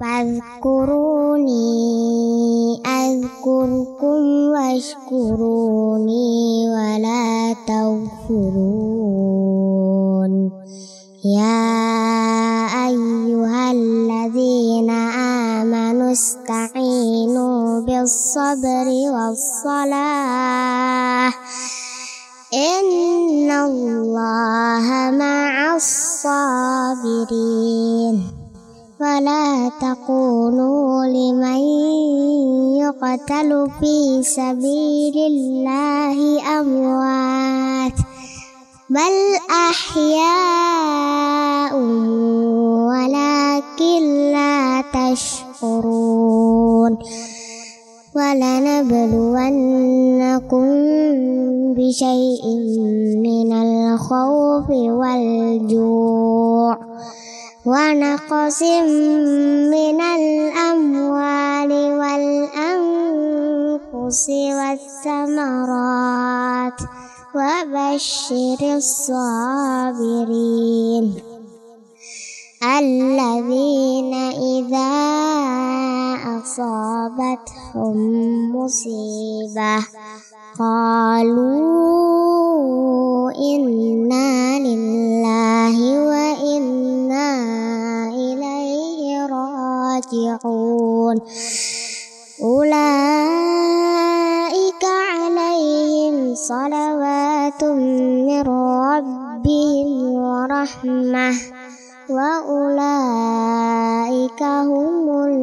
فاذكروني أذكركم واشكروني ولا تغفرون يا أيها الذين آمنوا استعينوا بالصبر والصلاة. إن الله مع الصابرين. ولا تقولوا لمن يقتل في سبيل الله أموات بل أحياء ولكن لا تشعرون ولنبلونكم بشيء من الخوف والجوع. ونقص من الأموال والأنفس والثمرات وبشر الصابرين الذين إذا أصابتهم مصيبة قالوا إنا لله راجعون أولئك عليهم صلوات من ربهم ورحمة. وأولئك هم المفتدون